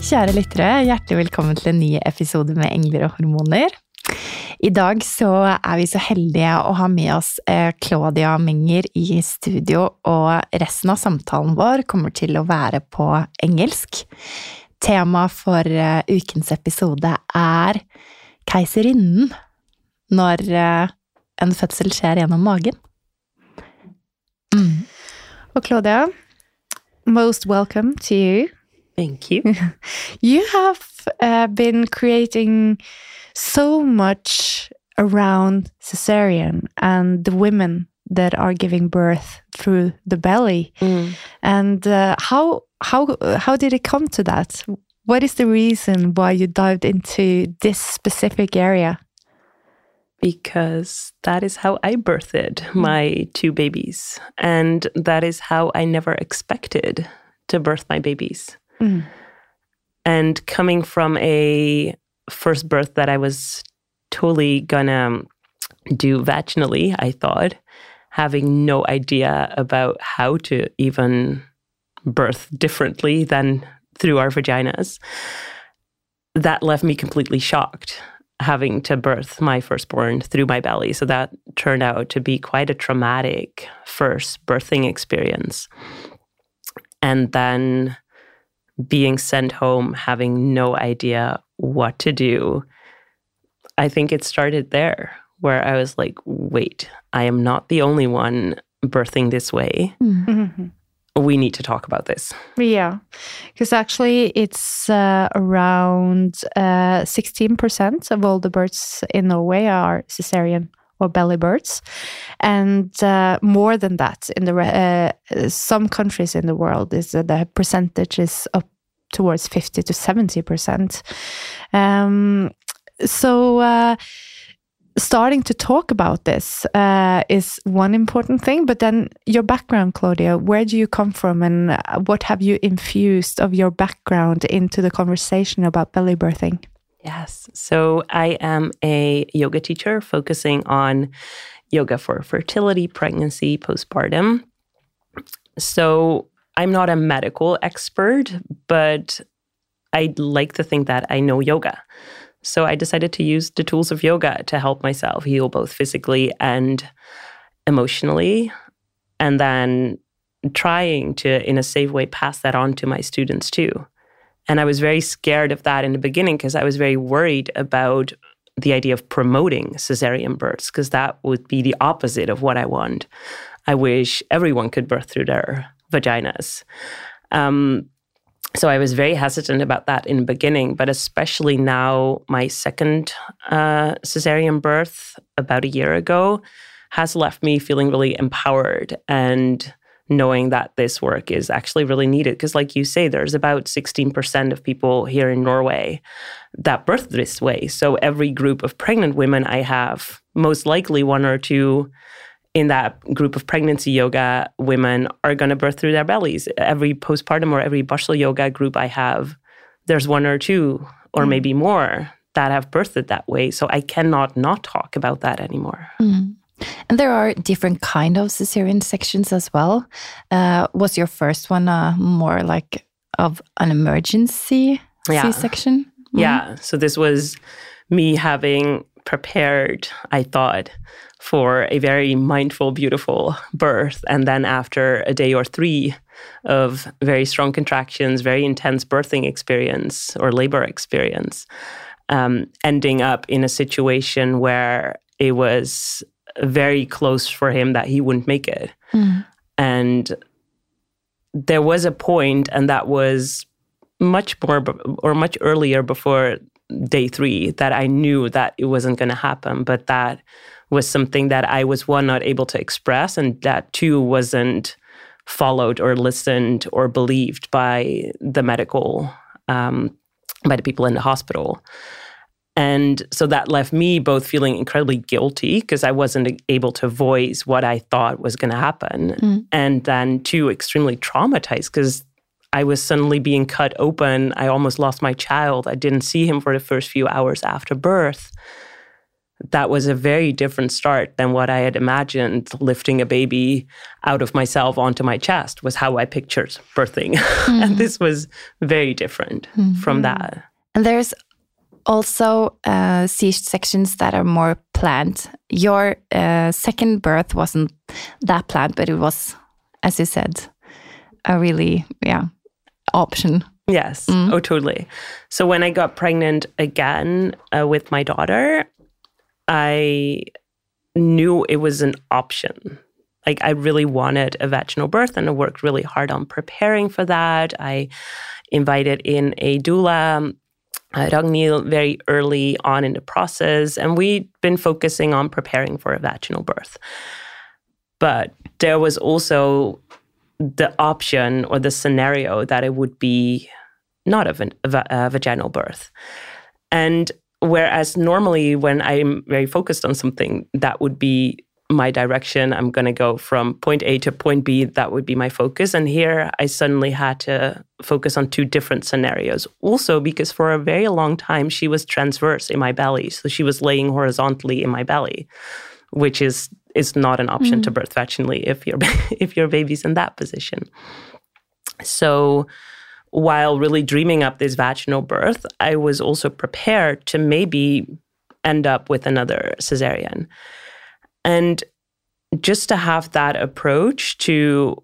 Kjære lyttere. Hjertelig velkommen til en ny episode med Engler og hormoner. I dag så er vi så heldige å ha med oss eh, Claudia Menger i studio, og resten av samtalen vår kommer til å være på engelsk. Tema for eh, ukens episode er keiserinnen når eh, en fødsel skjer gjennom magen. Mm. Og Claudia, most welcome to you. Thank you. you have uh, been creating so much around cesarean and the women that are giving birth through the belly. Mm. And uh, how how how did it come to that? What is the reason why you dived into this specific area? Because that is how I birthed my two babies, and that is how I never expected to birth my babies. Mm. And coming from a first birth that I was totally gonna do vaginally, I thought, having no idea about how to even birth differently than through our vaginas, that left me completely shocked having to birth my firstborn through my belly. So that turned out to be quite a traumatic first birthing experience. And then being sent home, having no idea what to do. I think it started there where I was like, wait, I am not the only one birthing this way. Mm-hmm. We need to talk about this. Yeah, because actually, it's uh, around uh, 16% of all the births in Norway are cesarean or belly births, and uh, more than that in the uh, some countries in the world is uh, the percentage is up towards fifty to seventy percent. Um, so. Uh, starting to talk about this uh, is one important thing, but then your background, Claudia, where do you come from and what have you infused of your background into the conversation about belly birthing? Yes. So I am a yoga teacher focusing on yoga for fertility, pregnancy, postpartum. So I'm not a medical expert, but I like to think that I know yoga. So I decided to use the tools of yoga to help myself heal both physically and emotionally. And then trying to, in a safe way, pass that on to my students too. And I was very scared of that in the beginning because I was very worried about the idea of promoting cesarean births because that would be the opposite of what I want. I wish everyone could birth through their vaginas. Um, so I was very hesitant about that in the beginning, but especially now, my second uh, cesarean birth about a year ago has left me feeling really empowered and knowing that this work is actually really needed. Because, like you say, there's about 16% of people here in Norway that birth this way. So, every group of pregnant women I have, most likely one or two in that group of pregnancy yoga women are going to birth through their bellies. Every postpartum or every barsel yoga group I have, there's one or two or mm. maybe more that have birthed that way. So I cannot not talk about that anymore. Mm. And there are different kind of cesarean sections as well. Uh, was your first one uh, more like of an emergency yeah. C-section? Mm. Yeah. So this was me having prepared, I thought, for a very mindful, beautiful birth. And then after a day or three of very strong contractions, very intense birthing experience or labor experience, um, ending up in a situation where it was very close for him that he wouldn't make it. Mm. And there was a point, and that was much more or much earlier before day three, that I knew that it wasn't going to happen, but that was something that I was one not able to express, and that two wasn't followed or listened or believed by the medical um, by the people in the hospital. And so that left me both feeling incredibly guilty because I wasn't able to voice what I thought was going to happen. Mm. And then, two, extremely traumatized because I was suddenly being cut open. I almost lost my child. I didn't see him for the first few hours after birth. That was a very different start than what I had imagined. Lifting a baby out of myself onto my chest was how I pictured birthing. and this was very different from that. And there's also uh, sections that are more planned. Your uh, second birth wasn't that planned, but it was, as you said, a really yeah option. Yes. Oh, totally. So when I got pregnant again uh, with my daughter, I knew it was an option. Like I really wanted a vaginal birth, and I worked really hard on preparing for that. I invited in a doula. Uh, Ragnhild very early on in the process, and we'd been focusing on preparing for a vaginal birth. But there was also the option or the scenario that it would be not a, a vaginal birth. And whereas normally when I'm very focused on something, that would be my direction. I'm going to go from point A to point B. That would be my focus. And here I suddenly had to focus on two different scenarios. Also, because for a very long time, she was transverse in my belly. So she was laying horizontally in my belly, which is is not an option to mm. birth vaginally if your if your baby's in that position. So while really dreaming up this vaginal birth, I was also prepared to maybe end up with another cesarean. And just to have that approach to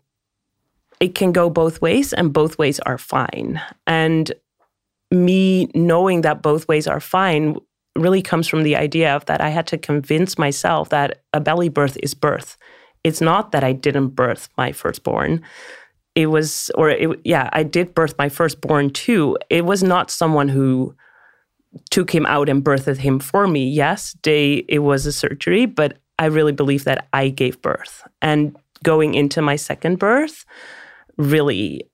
it can go both ways and both ways are fine. And me knowing that both ways are fine really comes from the idea of that I had to convince myself that a belly birth is birth. It's not that I didn't birth my firstborn. It was, or it, yeah, I did birth my firstborn too. It was not someone who took him out and birthed him for me. Yes, they, it was a surgery, but I really believe that I gave birth. And going into my second birth really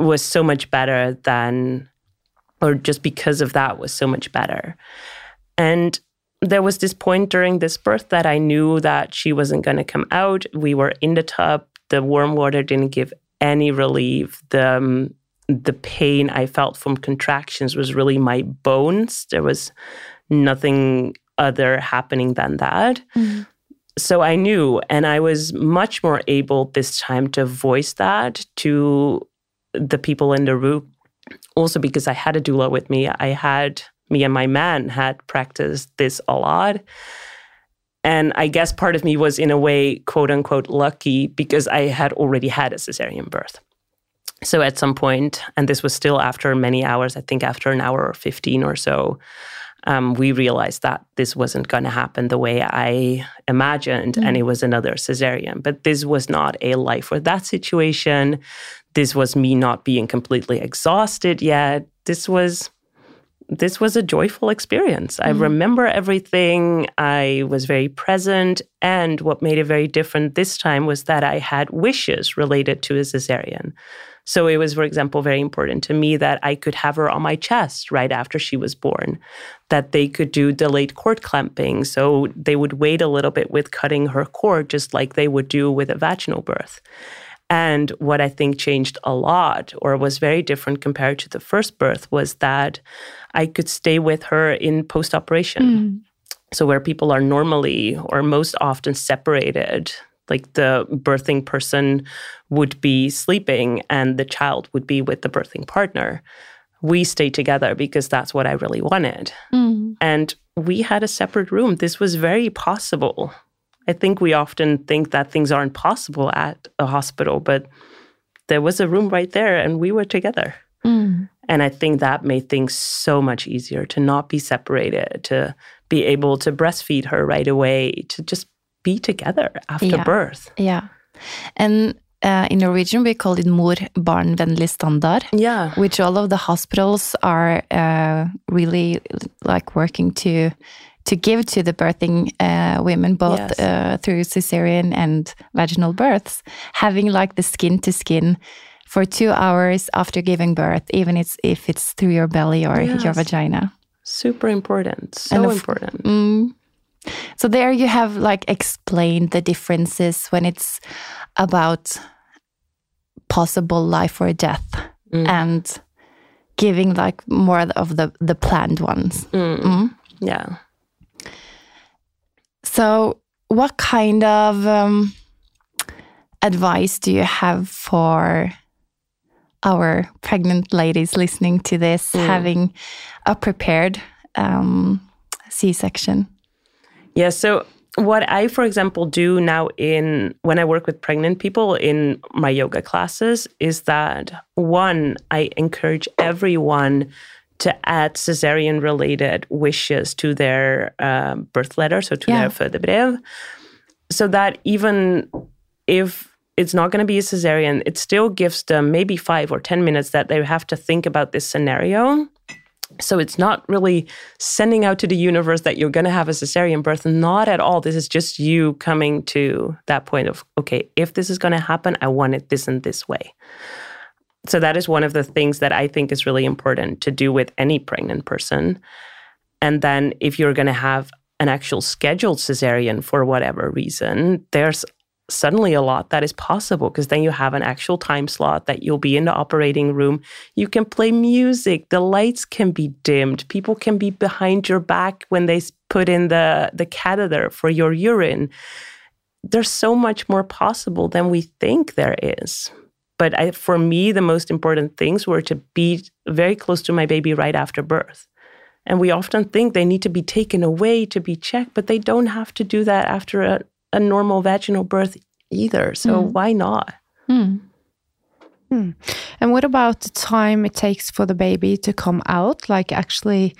was so much better than, or just because of that, was so much better. And there was this point during this birth that I knew that she wasn't going to come out. We were in the tub. The warm water didn't give any relief. The um, the pain I felt from contractions was really my bones. There was nothing other happening than that. So I knew, and I was much more able this time to voice that to the people in the room. Also, because I had a doula with me, I had me and my man had practiced this a lot. And I guess part of me was, in a way, quote unquote, lucky because I had already had a cesarean birth. So at some point, and this was still after many hours, I think after an hour or 15 or so, um, we realized that this wasn't going to happen the way I imagined, and it was another cesarean. But this was not a life or that situation. This was me not being completely exhausted yet. This was this was a joyful experience. I mm. remember everything. I was very present. And what made it very different this time was that I had wishes related to a cesarean. So it was, for example, very important to me that I could have her on my chest right after she was born, that they could do delayed cord clamping. So they would wait a little bit with cutting her cord, just like they would do with a vaginal birth. And what I think changed a lot, or was very different compared to the first birth, was that I could stay with her in post operation. Hmm. So, where people are normally or most often separated, like the birthing person would be sleeping and the child would be with the birthing partner, we stayed together because that's what I really wanted. Hmm. And we had a separate room. This was very possible. I think we often think that things aren't possible at a hospital, but there was a room right there and we were together. And I think that made things so much easier to not be separated, to be able to breastfeed her right away, to just be together after Yeah. birth. Yeah. And uh, in Norwegian, we call it mor barnvennlig standard, Yeah. which all of the hospitals are uh, really like working to to give to the birthing uh, women, both Yes. uh, through cesarean and vaginal births, having like the skin to skin for two hours after giving birth, even it's, if it's through your belly or your vagina. Super important. So of- important. Mm. So there you have like explained the differences when it's about possible life or death Mm. and giving like more of the the planned ones. Mm. Mm. Yeah. So what kind of um, advice do you have for our pregnant ladies listening to this, Mm. having a prepared um, C-section? Yeah. So what I, for example, do now in when I work with pregnant people in my yoga classes is that one, I encourage everyone to add cesarean related wishes to their um, birth letter, so to Yeah. their fødebrev, so that even if it's not going to be a cesarean, it still gives them maybe five or 10 minutes that they have to think about this scenario. So it's not really sending out to the universe that you're going to have a cesarean birth. Not at all. This is just you coming to that point of, okay, if this is going to happen, I want it this and this way. So that is one of the things that I think is really important to do with any pregnant person. And then if you're going to have an actual scheduled cesarean for whatever reason, there's suddenly a lot that is possible because then you have an actual time slot that you'll be in the operating room. You can play music, the lights can be dimmed, people can be behind your back when they put in the, the catheter for your urine. There's so much more possible than we think there is. But I, for me, the most important things were to be very close to my baby right after birth. And we often think they need to be taken away to be checked, but they don't have to do that after a, a normal vaginal birth either. So why not? Mm. And what about the time it takes for the baby to come out, like actually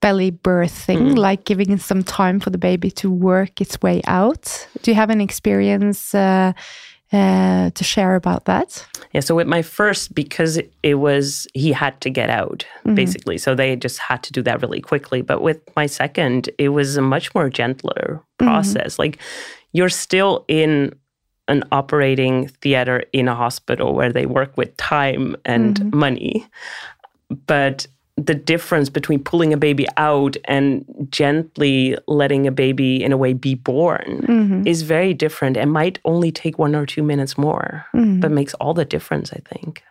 belly birthing, Mm. like giving it some time for the baby to work its way out? Do you have an experience uh, uh, to share about that? Yeah. So with my first, because it, it was, he had to get out mm-hmm. basically. So they just had to do that really quickly. But with my second, it was a much more gentler mm-hmm. process. Like you're still in an operating theater in a hospital where they work with time and mm-hmm. money. But the difference between pulling a baby out and gently letting a baby, in a way, be born is very different and might only take one or two minutes more, but makes all the difference, I think.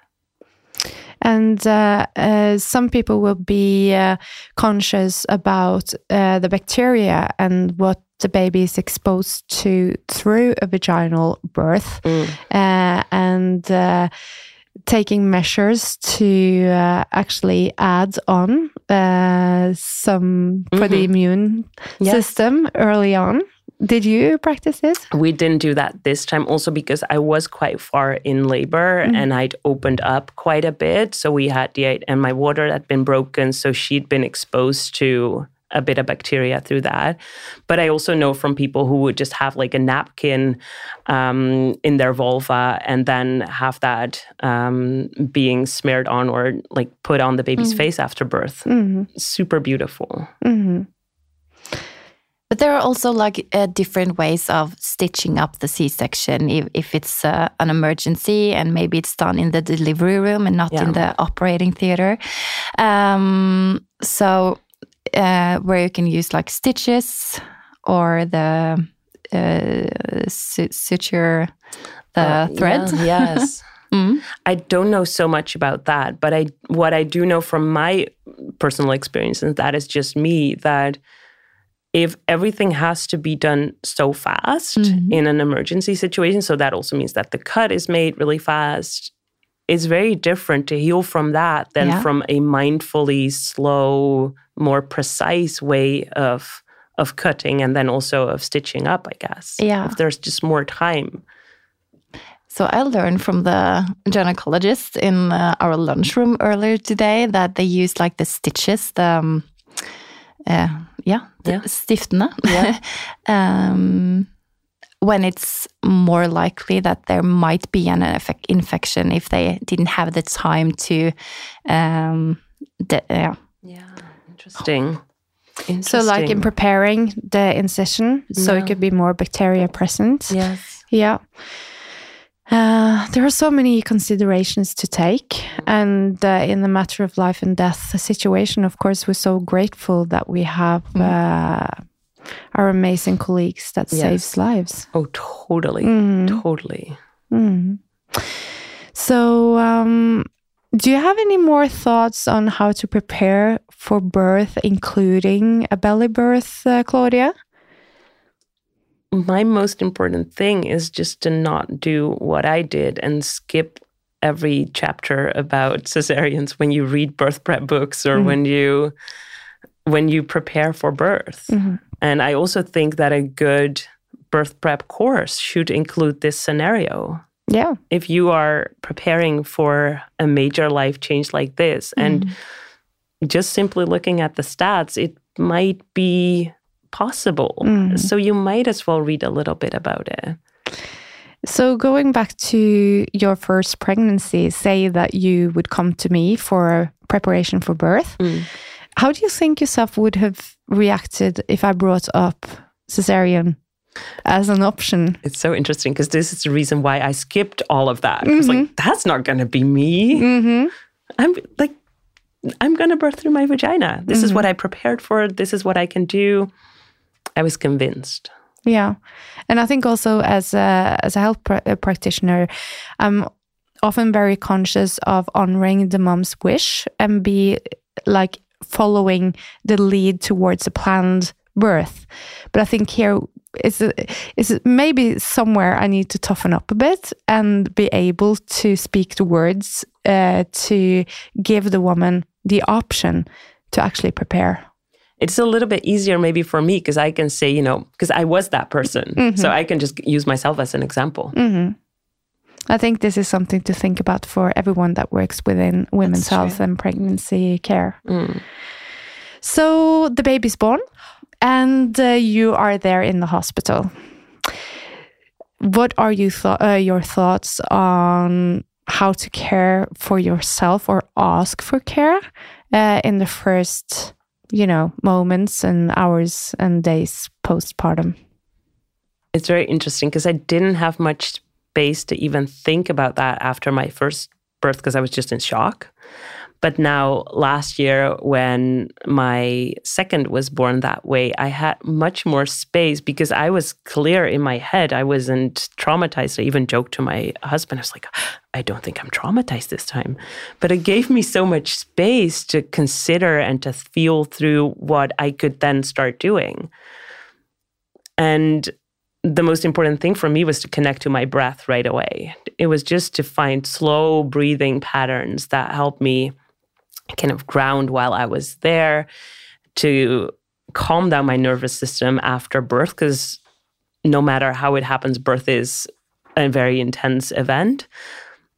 And uh, uh, some people will be uh, conscious about uh, the bacteria and what the baby is exposed to through a vaginal birth, uh, and uh, taking measures to uh, actually add on uh, some for the immune Yes. system early on. Did you practice this? We didn't do that this time also because I was quite far in labor and I'd opened up quite a bit. So we had the and my water had been broken. So she'd been exposed to a bit of bacteria through that. But I also know from people who would just have like a napkin um, in their vulva and then have that um, being smeared on or like put on the baby's face after birth. Super beautiful. But there are also like uh, different ways of stitching up the C-section if, if it's uh, an emergency and maybe it's done in the delivery room and not Yeah. in the operating theater. Um, so uh, where you can use like stitches or the uh, suture the Uh, thread. yeah, yes. Mm. I don't know so much about that, but I what I do know from my personal experience, and that is just me, that if everything has to be done so fast in an emergency situation, so that also means that the cut is made really fast. It's very different to heal from that than Yeah. from a mindfully slow, more precise way of of cutting and then also of stitching up, I guess. Yeah. If there's just more time. So I learned from the gynecologist in uh, our lunchroom earlier today that they use like the stitches, the um, uh, yeah, the Yeah. stiftene. Yeah. um, when it's more likely that there might be an effect infection if they didn't have the time to, um, yeah. Yeah. Interesting. So, like in preparing the incision, so Yeah. it could be more bacteria present. Yes. Yeah. Uh, there are so many considerations to take, and uh, in the matter of life and death situation, of course, we're so grateful that we have uh, our amazing colleagues that Yes. saves lives. Oh, totally. Mm. Totally. Mm. So, um, do you have any more thoughts on how to prepare for birth, including a belly birth, uh, Claudia? my most important thing is just to not do what I did and skip every chapter about cesareans when you read birth prep books or Mhm. when you when you prepare for birth. Mhm. And I also think that a good birth prep course should include this scenario. Yeah. If you are preparing for a major life change like this and just simply looking at the stats, it might be possible. Mhm. So you might as well read a little bit about it. So, going back to your first pregnancy, say that you would come to me for preparation for birth. Mm. How do you think yourself would have reacted if I brought up cesarean as an option? It's so interesting because this is the reason why I skipped all of that. I was like, that's not going to be me. Mm-hmm. I'm like, I'm going to birth through my vagina. This is what I prepared for. This is what I can do. I was convinced. Yeah, and I think also as a as a health pra- uh, practitioner, I'm often very conscious of honoring the mom's wish and be like following the lead towards a planned birth. But I think here is is maybe somewhere I need to toughen up a bit and be able to speak the words uh, to give the woman the option to actually prepare. It's a little bit easier maybe for me because I can say, you know, because I was that person. So I can just use myself as an example. hmm I think this is something to think about for everyone that works within women's health and pregnancy care. Mm. So the baby's born, and uh, you are there in the hospital. What are you th- uh, your thoughts on how to care for yourself or ask for care uh, in the first, you know, moments and hours and days postpartum? It's very interesting because I didn't have much space to even think about that after my first birth because I was just in shock. But now, last year, when my second was born that way, I had much more space because I was clear in my head. I wasn't traumatized. I even joked to my husband, I was like, I don't think I'm traumatized this time. But it gave me so much space to consider and to feel through what I could then start doing. And the most important thing for me was to connect to my breath right away. It was just to find slow breathing patterns that helped me kind of ground while I was there, to calm down my nervous system after birth, because no matter how it happens, birth is a very intense event.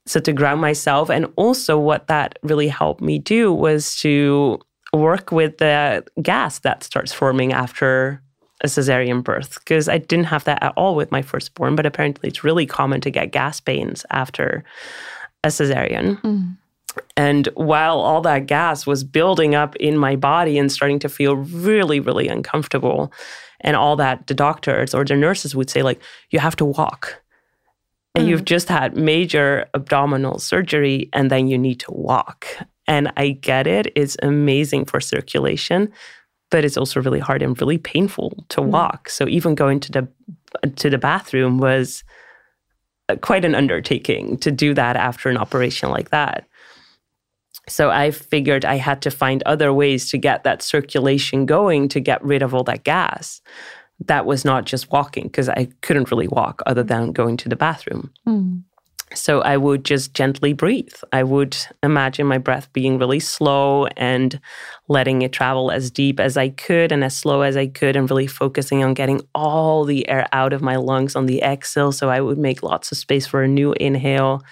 So to ground myself, and also what that really helped me do was to work with the gas that starts forming after a cesarean birth because I didn't have that at all with my firstborn, but apparently it's really common to get gas pains after a cesarean. Mm. And while all that gas was building up in my body and starting to feel really, really uncomfortable, and all that the doctors or the nurses would say, like, you have to walk. And you've just had major abdominal surgery, and then you need to walk. And I get it, it's amazing for circulation, but it's also really hard and really painful to walk. So even going to the to the bathroom was uh, quite an undertaking to do that after an operation like that. So I figured I had to find other ways to get that circulation going to get rid of all that gas. That was not just walking because I couldn't really walk other than going to the bathroom. Hmm. So I would just gently breathe. I would imagine my breath being really slow and letting it travel as deep as I could and as slow as I could, and really focusing on getting all the air out of my lungs on the exhale. So I would make lots of space for a new inhale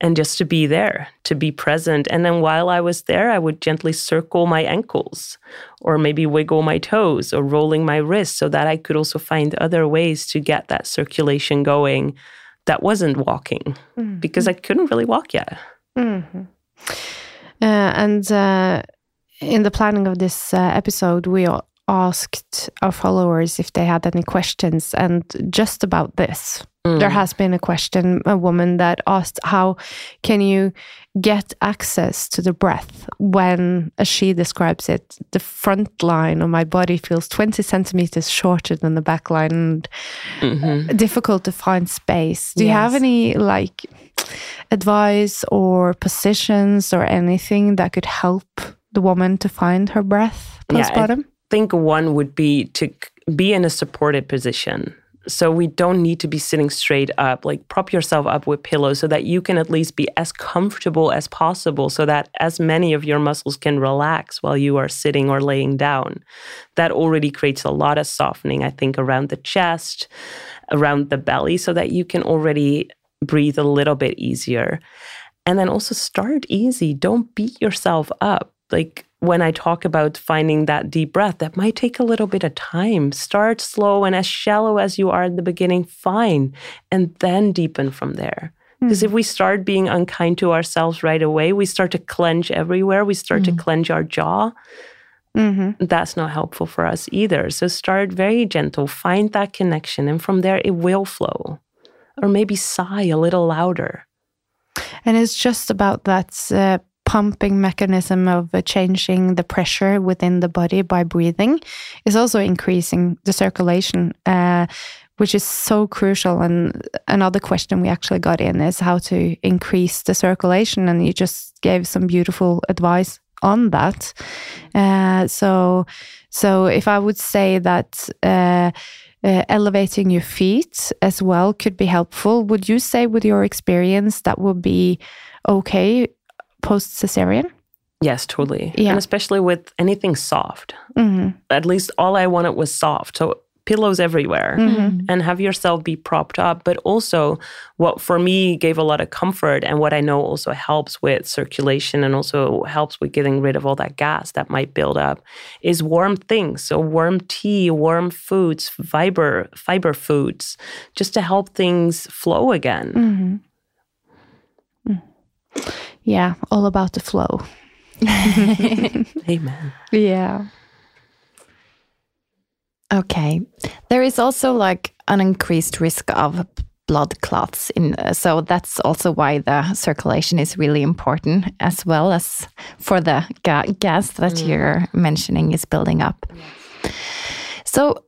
and just to be there, to be present. And then while I was there, I would gently circle my ankles or maybe wiggle my toes or rolling my wrists so that I could also find other ways to get that circulation going that wasn't walking because I couldn't really walk yet. Uh, and uh, in the planning of this uh, episode, we asked our followers if they had any questions, and just about this. There has been a question, a woman that asked, How can you get access to the breath when, as she describes it, the front line of my body feels 20 centimeters shorter than the back line and Mhm. difficult to find space? Do you have any like advice or positions or anything that could help the woman to find her breath Yeah, I- postpartum? think one would be to be in a supported position. So we don't need to be sitting straight up, like prop yourself up with pillows so that you can at least be as comfortable as possible so that as many of your muscles can relax while you are sitting or laying down. That already creates a lot of softening, I think, around the chest, around the belly, so that you can already breathe a little bit easier. And then also start easy. Don't beat yourself up. Like when I talk about finding that deep breath, that might take a little bit of time. Start slow and as shallow as you are at the beginning, fine. And then deepen from there. Because if we start being unkind to ourselves right away, we start to clench everywhere. We start to clench our jaw. hmm That's not helpful for us either. So start very gentle, find that connection, and from there it will flow. Or maybe sigh a little louder. And it's just about that uh, pumping mechanism of uh, changing the pressure within the body by breathing is also increasing the circulation, uh, which is so crucial. And another question we actually got in is how to increase the circulation. And you just gave some beautiful advice on that. Uh, so, so if I would say that. Uh, uh, elevating your feet as well could be helpful. Would you say, with your experience, that would be okay post cesarean? Yes, totally. Yeah. And especially with anything soft. hmm At least all I wanted was soft. So pillows everywhere. hmm and have yourself be propped up. But also, what for me gave a lot of comfort, and what I know also helps with circulation and also helps with getting rid of all that gas that might build up, is warm things. So warm tea, warm foods, fiber fiber foods, just to help things flow again. hmm Yeah, all about the flow. Amen. Yeah. Okay. There is also like an increased risk of blood clots in uh, so that's also why the circulation is really important as well as for the ga- gas that mm. you're mentioning is building up. So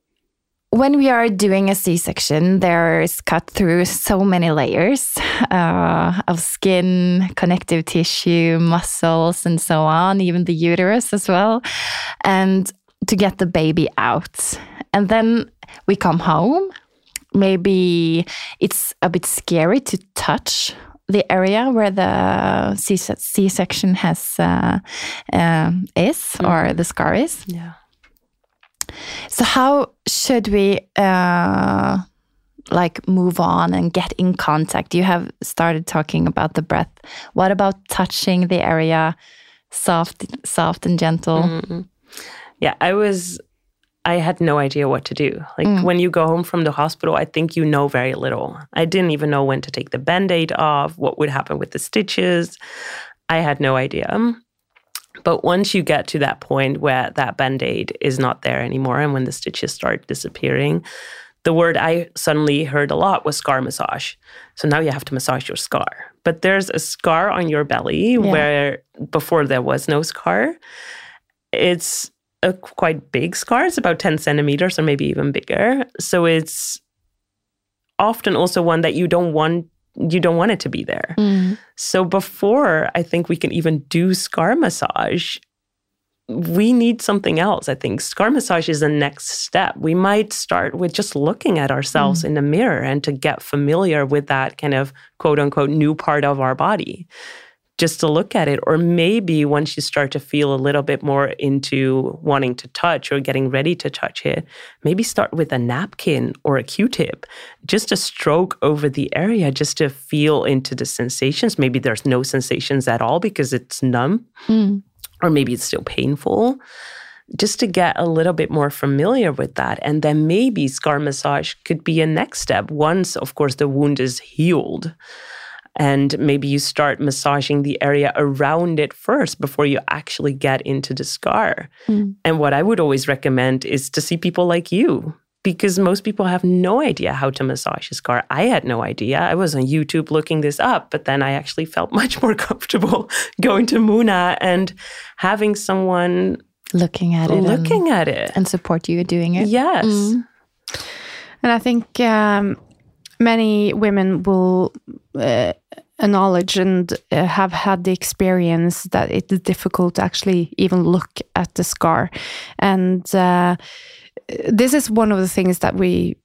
when we are doing a C-section, there is cut through so many layers uh, of skin, connective tissue, muscles, and so on, even the uterus as well, and to get the baby out. And then we come home. Maybe it's a bit scary to touch the area where the C- C-section has uh, um is or the scar is. Yeah. So how should we uh, like move on and get in contact? You have started talking about the breath. What about touching the area, soft, soft and gentle? Mm. Yeah, I was I had no idea what to do. Like when you go home from the hospital, I think you know very little. I didn't even know when to take the band-aid off, what would happen with the stitches. I had no idea. But once you get to that point where that band-aid is not there anymore and when the stitches start disappearing, the word I suddenly heard a lot was scar massage. So now you have to massage your scar. But there's a scar on your belly where before there was no scar. It's a quite big scar. It's about 10 centimeters or maybe even bigger. So it's often also one that you don't want you don't want it to be there. Mm. So before I think we can even do scar massage, we need something else. I think scar massage is the next step. We might start with just looking at ourselves in the mirror and to get familiar with that kind of quote unquote new part of our body. Just to look at it. Or maybe once you start to feel a little bit more into wanting to touch or getting ready to touch it, maybe start with a napkin or a Q tip, just a stroke over the area, just to feel into the sensations. Maybe there's no sensations at all because it's numb Mm. or maybe it's still painful. Just to get a little bit more familiar with that. And then maybe scar massage could be a next step once, of course, the wound is healed. And maybe you start massaging the area around it first before you actually get into the scar. Mm. And what I would always recommend is to see people like you because most people have no idea how to massage a scar. I had no idea. I was on YouTube looking this up, but then I actually felt much more comfortable going to Muna and having someone looking at it, looking and, at it, and support you doing it. Yes. Mm. And I think um, many women will uh, acknowledge and uh, have had the experience that it is difficult to actually even look at the scar. And uh, this is one of the things that we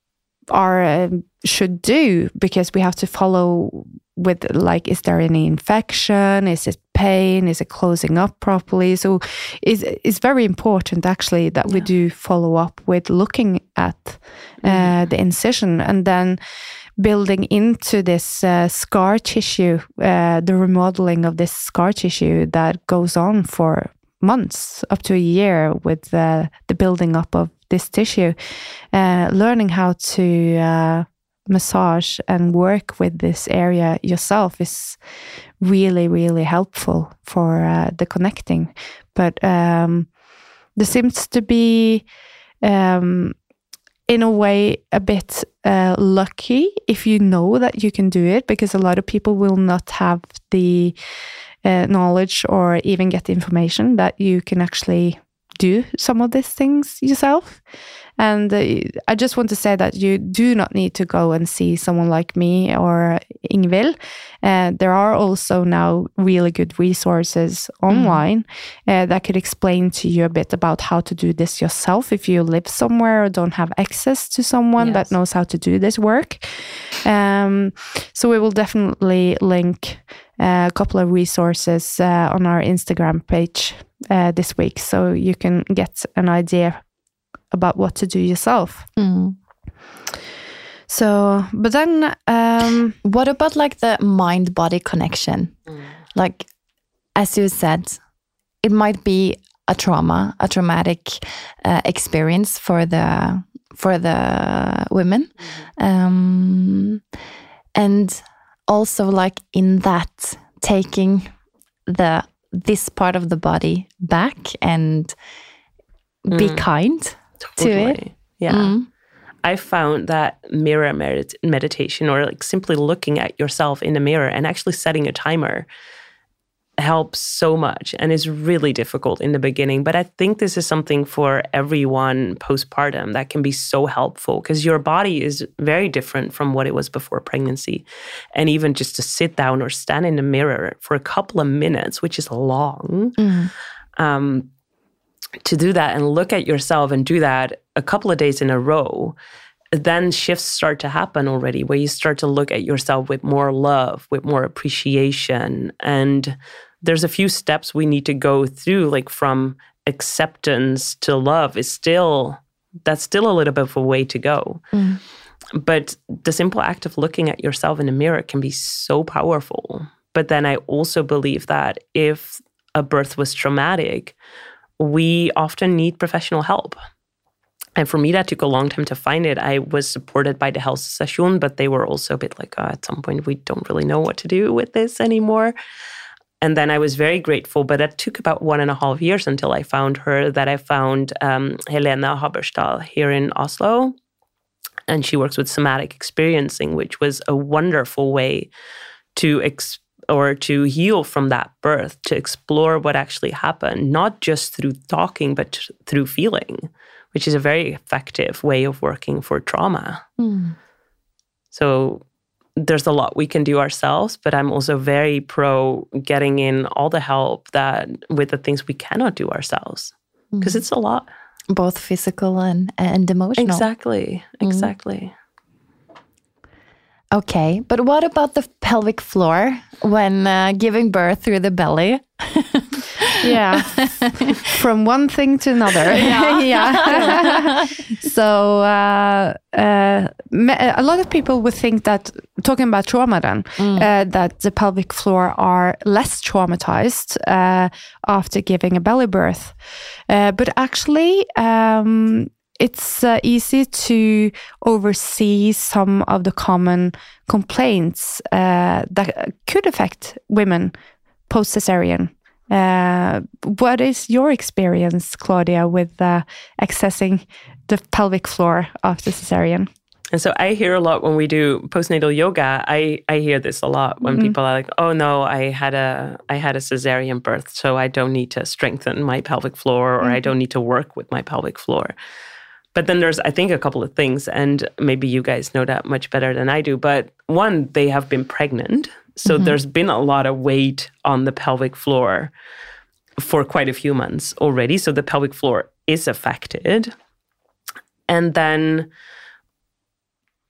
are uh, should do because we have to follow with like is there any infection is it pain is it closing up properly so it's, it's very important actually that yeah. we do follow up with looking at uh, mm. the incision and then building into this uh, scar tissue uh, the remodeling of this scar tissue that goes on for months up to a year with uh, the building up of this tissue uh, learning how to uh, massage and work with this area yourself is really really helpful for uh, the connecting. But um, there seems to be um, in a way a bit uh, lucky if you know that you can do it because a lot of people will not have the uh, knowledge or even get the information that you can actually do some of these things yourself and uh, I just want to say that you do not need to go and see someone like me or Ingvild. Uh, there are also now really good resources mm. online mm. uh, that could explain to you a bit about how to do this yourself if you live somewhere or don't have access to someone yes. that knows how to do this work. Um, so we will definitely link a couple of resources uh, on our Instagram page uh, this week so you can get an idea about what to do yourself. Mm. So, but then, um, what about like the mind body connection? Mm. Like, as you said, it might be a trauma, a traumatic uh, experience for the for the women, mm. um, and also like in that taking the this part of the body back and be mm. kind totally. to it. Yeah. Mm. I found that mirror med- meditation or like simply looking at yourself in the mirror and actually setting a timer helps so much and is really difficult in the beginning. But I think this is something for everyone postpartum that can be so helpful because your body is very different from what it was before pregnancy. And even just to sit down or stand in the mirror for a couple of minutes, which is long, mm. um, to do that and look at yourself and do that a couple of days in a row, then shifts start to happen already where you start to look at yourself with more love, with more appreciation. And there's a few steps we need to go through, like from acceptance to love is still that's still a little bit of a way to go. Mm. But the simple act of looking at yourself in the mirror can be so powerful. But then I also believe that if a birth was traumatic, we often need professional help. And for me, that took a long time to find it. I was supported by the health session, but they were also a bit like, oh, at some point, we don't really know what to do with this anymore. And then I was very grateful, but it took about one and a half years until I found her. That I found um, Helena Haberstal here in Oslo, and she works with somatic experiencing, which was a wonderful way to ex- or to heal from that birth, to explore what actually happened, not just through talking, but through feeling, which is a very effective way of working for trauma. Mm. So there's a lot we can do ourselves, but I'm also very pro getting in all the help that with the things we cannot do ourselves because mm. it's a lot. Both physical and, and emotional. Exactly. Hmm. Exactly. Mm. Okay, but what about the pelvic floor when uh, giving birth through the belly? yeah, from one thing to another. Yeah. yeah. so uh, uh, a lot of people would think that talking about trauma, then mm. Uh, that the pelvic floor are less traumatized uh, after giving a belly birth, uh, but actually. Um, it's uh, easy to oversee some of the common complaints uh, that could affect women post cesarean. Uh, what is your experience, Claudia, with uh, accessing the pelvic floor after cesarean. And so I hear a lot when we do postnatal yoga. I, I hear this a lot when mm-hmm. people are like, "Oh no, I had a I had a cesarean birth, so I don't need to strengthen my pelvic floor or mm-hmm. I don't need to work with my pelvic floor." But then there's I think a couple of things and maybe you guys know that much better than I do, but one they have been pregnant. So mm-hmm. there's been a lot of weight on the pelvic floor for quite a few months already, so the pelvic floor is affected. And then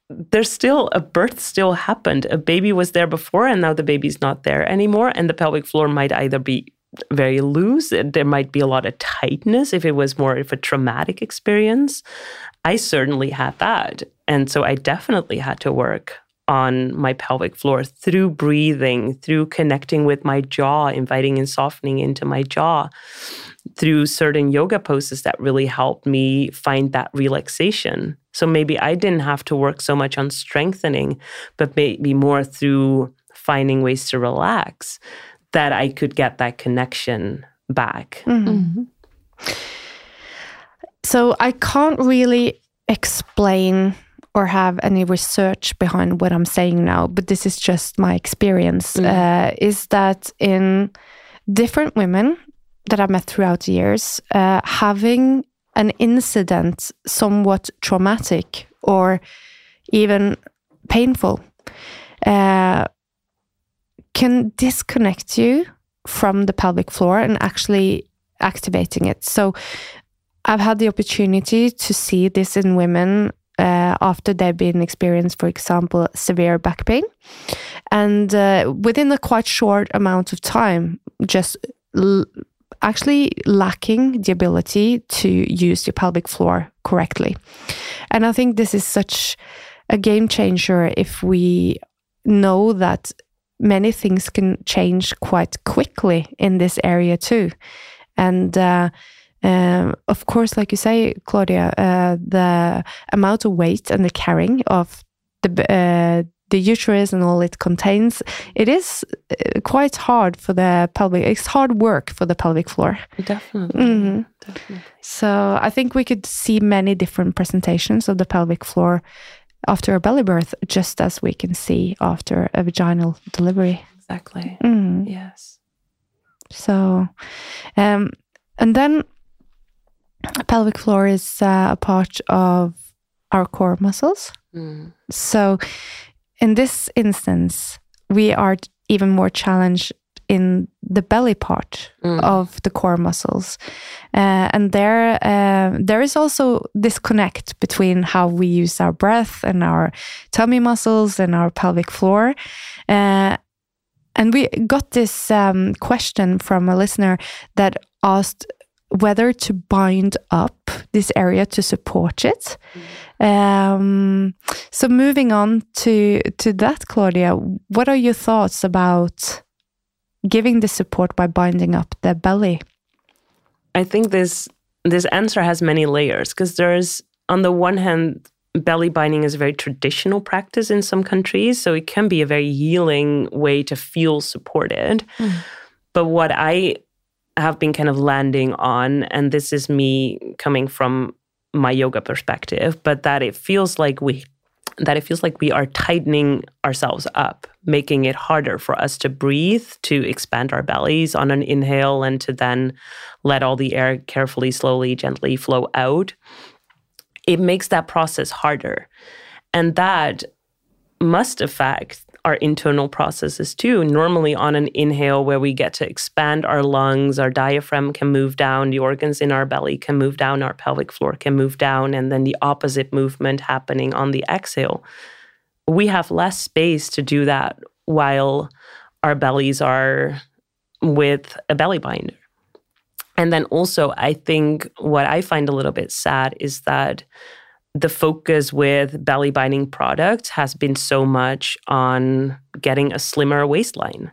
there's still a birth still happened. A baby was there before and now the baby's not there anymore. And the pelvic floor might either be very loose, there might be a lot of tightness if it was more of a traumatic experience. I certainly had that. And so I definitely had to work on my pelvic floor through breathing, through connecting with my jaw, inviting and softening into my jaw, through certain yoga poses that really helped me find that relaxation so maybe I didn't have to work so much on strengthening, but maybe more through finding ways to relax that I could get that connection back. Mm-hmm. Mm-hmm. So I can't really explain or have any research behind what I'm saying now, but this is just my experience. Mm. Uh, is that in different women that I've met throughout the years, uh, having an incident somewhat traumatic or even painful uh, can disconnect you from the pelvic floor and actually activating it. So I've had the opportunity to see this in women uh, after they've been experienced, for example, severe back pain. And uh, within a quite short amount of time, just actually lacking the ability to use your pelvic floor correctly. And I think this is such a game changer if we know that many things can change quite quickly in this area too. And uh, um, of course, like you say, Claudia, uh, the amount of weight and the carrying of the uh, the uterus and all it contains, it is uh, quite hard for the pelvic. It's hard work for the pelvic floor. Definitely. Mm-hmm. Definitely. So I think we could see many different presentations of the pelvic floor after a belly birth, just as we can see after a vaginal delivery. Exactly. Mm. Yes. So, um, and then pelvic floor is uh, a part of our core muscles. Mm. So in this instance, we are even more challenged in the belly part mm. of the core muscles, uh, and there uh, there is also disconnect between how we use our breath and our tummy muscles and our pelvic floor. Uh, and we got this um, question from a listener that asked whether to bind up this area to support it. Mm. Um, so moving on to to that, Claudia, what are your thoughts about giving the support by binding up the belly? I think this this answer has many layers because there's on the one hand belly binding is a very traditional practice in some countries so it can be a very healing way to feel supported mm. but what i have been kind of landing on, and this is me coming from my yoga perspective, but that it feels like we that it feels like we are tightening ourselves up, making it harder for us to breathe, to expand our bellies on an inhale, and to then let all the air carefully, slowly, gently flow out. It makes that process harder. And that must affect our internal processes too. Normally, on an inhale, where we get to expand our lungs, our diaphragm can move down, the organs in our belly can move down, our pelvic floor can move down, and then the opposite movement happening on the exhale. We have less space to do that while our bellies are with a belly binder. And then also, I think what I find a little bit sad is that the focus with belly binding products has been so much on getting a slimmer waistline.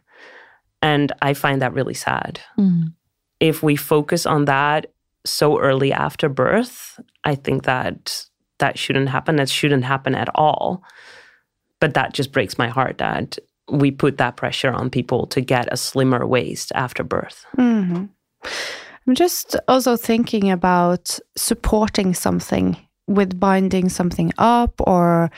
And I find that really sad. Mm. If we focus on that so early after birth, I think that that shouldn't happen. That shouldn't happen at all. But that just breaks my heart that we put that pressure on people to get a slimmer waist after birth. Mm-hmm. I'm just also thinking about supporting something with binding something up or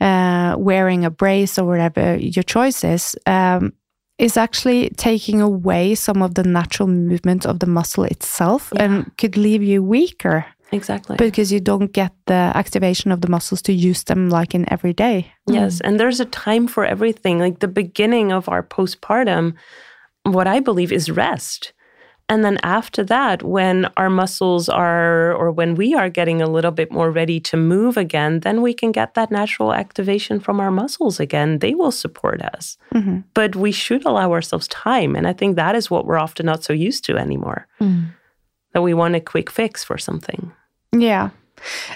uh, wearing a brace or whatever your choice is, um, is actually taking away some of the natural movement of the muscle itself Yeah. and could leave you weaker Exactly. because you don't get the activation of the muscles to use them like in every day. Yes, and there's a time for everything. Like the beginning of our postpartum, what I believe is rest. And then after that, when our muscles are, or when we are getting a little bit more ready to move again, then we can get that natural activation from our muscles again. They will support us. Mhm. But we should allow ourselves time. And I think that is what we're often not so used to anymore. Mm. That we want a quick fix for something. Yeah.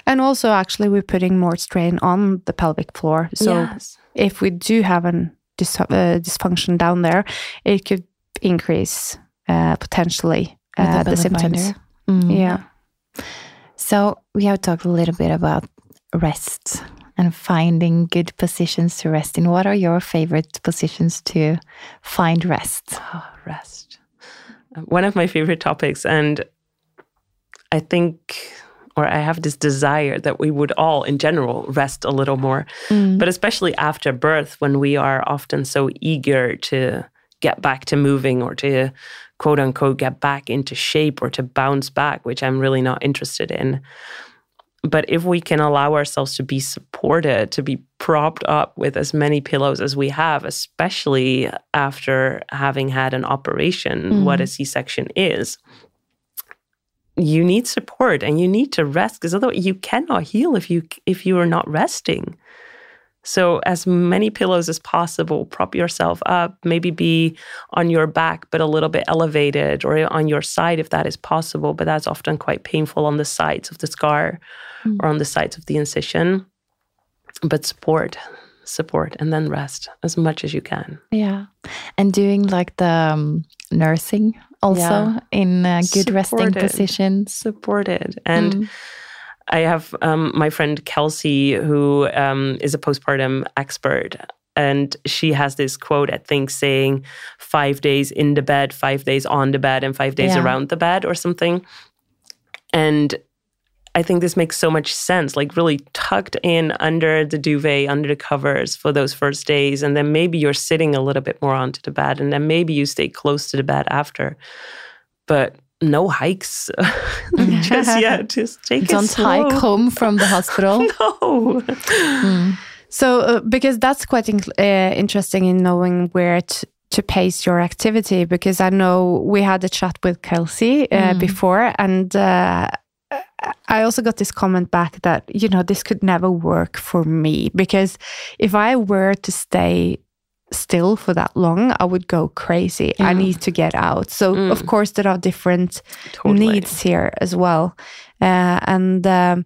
And also, actually, we're putting more strain on the pelvic floor. So, yes. if we do have a dis- uh, dysfunction down there, it could increase uh, potentially uh, the the symptoms. binder. Mm. Yeah. So we have talked a little bit about rest and finding good positions to rest in. What are your favorite positions to find rest? Oh, rest. One of my favorite topics. And I think, or I have this desire that we would all, in general, rest a little more. Mm. But especially after birth, when we are often so eager to get back to moving or to quote unquote get back into shape or to bounce back, which I'm really not interested in. But if we can allow ourselves to be supported, to be propped up with as many pillows as we have, especially after having had an operation, what a mm-hmm. C section is, you need support and you need to rest because otherwise you cannot heal if you if you are not resting. So as many pillows as possible, prop yourself up, maybe be on your back but a little bit elevated or on your side if that is possible, but that's often quite painful on the sides of the scar or on the sides of the incision. But support, support and then rest as much as you can. Yeah. And doing like the um, nursing also Yeah. in uh, good resting Supported. positions. Supported and Mm. I have um, my friend Kelsey, who um, is a postpartum expert, and she has this quote, I think, saying five days in the bed, five days on the bed, and five days Yeah. around the bed, or something. And I think this makes so much sense, like really tucked in under the duvet, under the covers for those first days. And then maybe you're sitting a little bit more onto the bed, and then maybe you stay close to the bed after. But no hikes just yet. Just take it Don't slow. hike home from the hospital. No. So, uh, because that's quite in- uh, interesting in knowing where to, to pace your activity, because I know we had a chat with Kelsey uh, Mm. before, and uh, I also got this comment back that, you know, this could never work for me, because if I were to stay still for that long, I would go crazy. I need to get out. So, Mm. of course, there are different Totally. needs here as well. Uh, and um,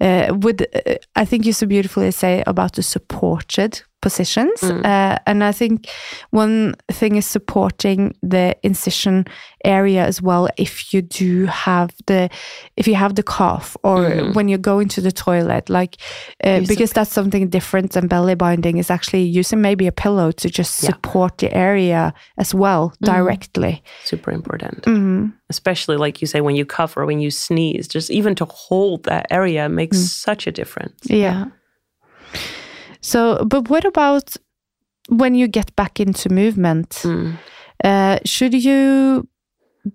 uh, with, uh, I think you so beautifully say about the supported positions. Mm. Uh, and I think one thing is supporting the incision area as well. If you do have the, if you have the cough or Mhm. when you go into the toilet, like, uh, because that's something different than belly binding is actually using maybe a pillow to just Yeah. support the area as well directly. Super important. Mhm. Especially like you say when you cough or when you sneeze, just even to hold that area makes Mm. such a difference. Yeah. So, but what about when you get back into movement? Mm. Uh, should you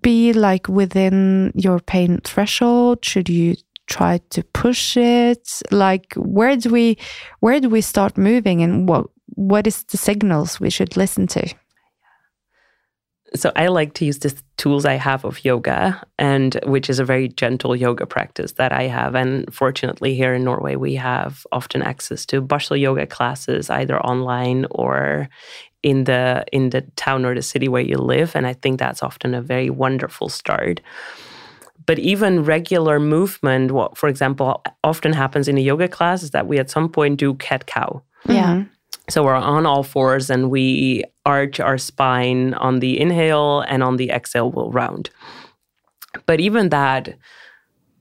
be like within your pain threshold? Should you try to push it? Like, where do we, where do we start moving, and what what is the signals we should listen to? So I like to use the tools I have of yoga, and which is a very gentle yoga practice that I have. And fortunately, here in Norway, we have often access to barsel yoga classes, either online or in the in the town or the city where you live. And I think that's often a very wonderful start. But even regular movement, what for example often happens in a yoga class is that we at some point do cat cow. Yeah. Mhm. So we're on all fours and we arch our spine on the inhale and on the exhale we'll round. But even that,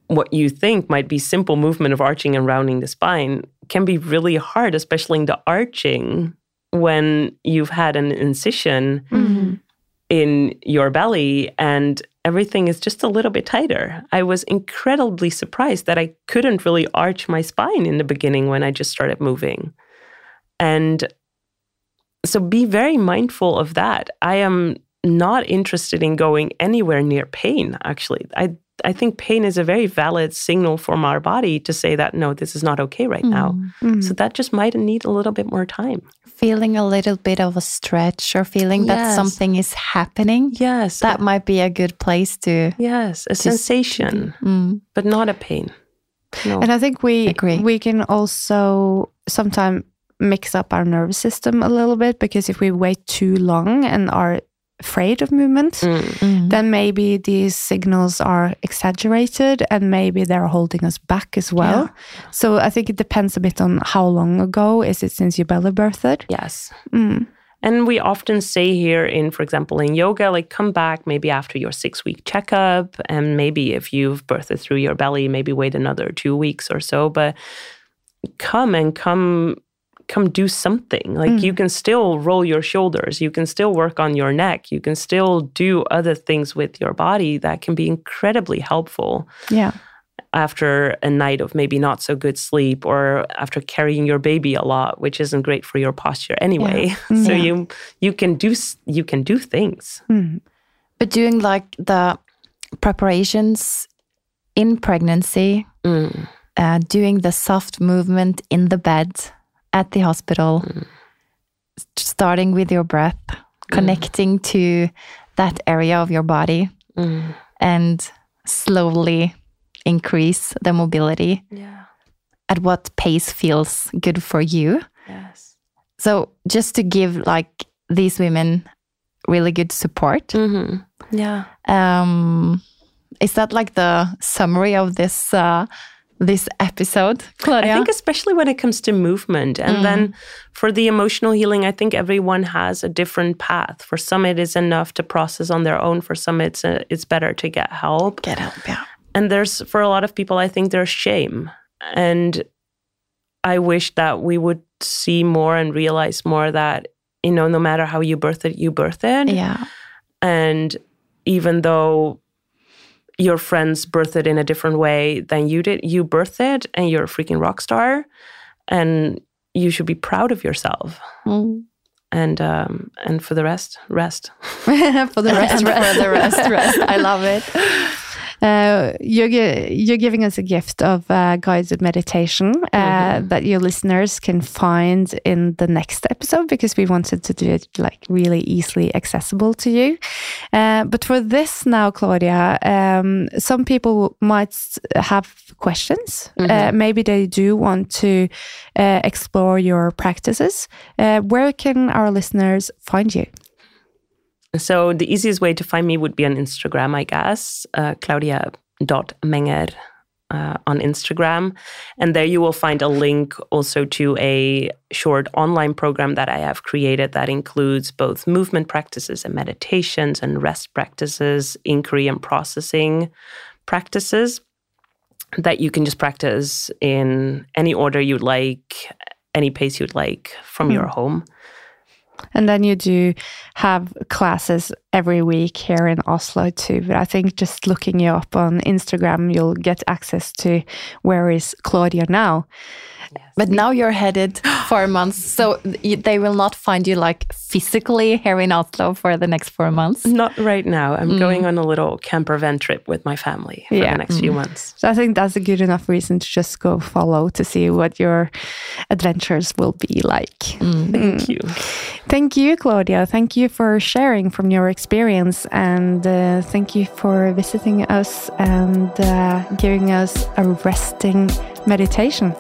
what you think might be simple movement of arching and rounding the spine can be really hard, especially in the arching when you've had an incision Mhm. in your belly and everything is just a little bit tighter. I was incredibly surprised that I couldn't really arch my spine in the beginning when I just started moving. And so be very mindful of that. I am not interested in going anywhere near pain, actually. I I think pain is a very valid signal from our body to say that no, this is not okay right mm. now. Mm. So that just might need a little bit more time. Feeling a little bit of a stretch or feeling yes. that something is happening. Yes. That might be a good place to Yes, a sensation, mm. but not a pain. No. And I think we Agree. we can also sometimes mix up our nervous system a little bit because if we wait too long and are afraid of movement, mm. Mm. then maybe these signals are exaggerated and maybe they're holding us back as well. Yeah. So I think it depends a bit on how long ago is it since you belly birthed? Yes. Mm. And we often say here in, for example, in yoga, like come back maybe after your six week checkup. And maybe if you've birthed through your belly, maybe wait another two weeks or so. But come and come come do something. Like mm. you can still roll your shoulders, you can still work on your neck, you can still do other things with your body that can be incredibly helpful. Yeah. After a night of maybe not so good sleep or after carrying your baby a lot, which isn't great for your posture anyway. Yeah. so yeah. you you can do you can do things. Mm. But doing like the preparations in pregnancy, mm. uh, doing the soft movement in the bed, at the hospital, mm. starting with your breath, mm. connecting mm. to that area of your body, mm. and slowly increase the mobility. Yeah. At what pace feels good for you. Yes. So just to give like these women really good support. -hmm. Yeah. Um, is that like the summary of this uh, this episode, Claudia? I think especially when it comes to movement. And mm. then for the emotional healing, I think everyone has a different path. For some, it is enough to process on their own. For some, it's a, uh, it's better to get help. Get help, yeah. And there's for a lot of people, I think there's shame. And I wish that we would see more and realize more that, you know, no matter how you birth it, you birth it. Yeah. And even though your friends birthed it in a different way than you did. You birthed it and you're a freaking rock star and you should be proud of yourself. Mm. And um, and for the rest, rest. for the rest, rest. for the rest, rest. I love it. Uh, you're you're giving us a gift of uh, guided meditation uh, mm-hmm. that your listeners can find in the next episode because we wanted to do it like really easily accessible to you. Uh, but for this now, Claudia, um, some people might have questions. Uh, mm-hmm. maybe they do want to uh, explore your practices. where can our listeners find you? So the easiest way to find me would be on Instagram, I guess, uh, claudia.menger uh, on Instagram. And there you will find a link also to a short online program that I have created that includes both movement practices and meditations and rest practices, inquiry and processing practices that you can just practice in any order you'd like, any pace you'd like from mm. your home. And then you do have classes every week here in Oslo too. But I think just looking you up on Instagram, you'll get access to where is Claudia now. But now you're headed four months, so they will not find you like physically here in Oslo for the next four months. Not right now. I'm mm. going on a little camper van trip with my family for yeah. the next mm. few months. So I think that's a good enough reason to just go follow to see what your adventures will be like. Mm. Thank you. Thank you, Claudia. Thank you for sharing from your experience, and uh, thank you for visiting us and uh, giving us a resting meditation.